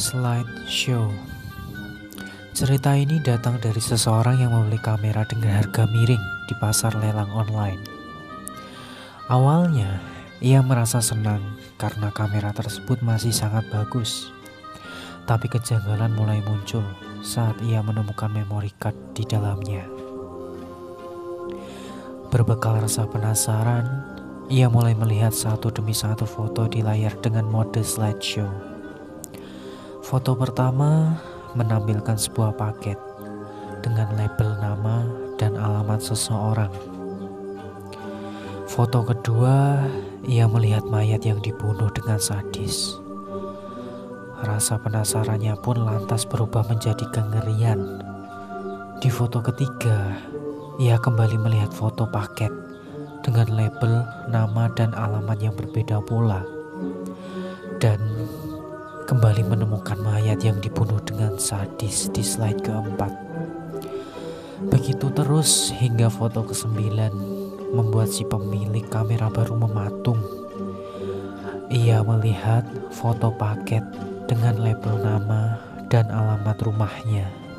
Slideshow Cerita ini datang dari seseorang yang membeli kamera dengan harga miring di pasar lelang online. Awalnya, ia merasa senang karena kamera tersebut masih sangat bagus. Tapi kejanggalan mulai muncul saat ia menemukan memory card di dalamnya. Berbekal rasa penasaran, ia mulai melihat satu demi satu foto di layar dengan mode slideshow. Foto pertama menampilkan sebuah paket dengan label nama dan alamat seseorang. Foto kedua, ia melihat mayat yang dibunuh dengan sadis. Rasa penasarannya pun lantas berubah menjadi kengerian. Di foto ketiga, ia kembali melihat foto paket dengan label, nama, dan alamat yang berbeda pula. Dan kembali menemukan mayat yang dibunuh dengan sadis di slide keempat. Begitu terus hingga foto kesembilan membuat si pemilik kamera baru mematung. Ia melihat foto paket dengan label nama dan alamat rumahnya.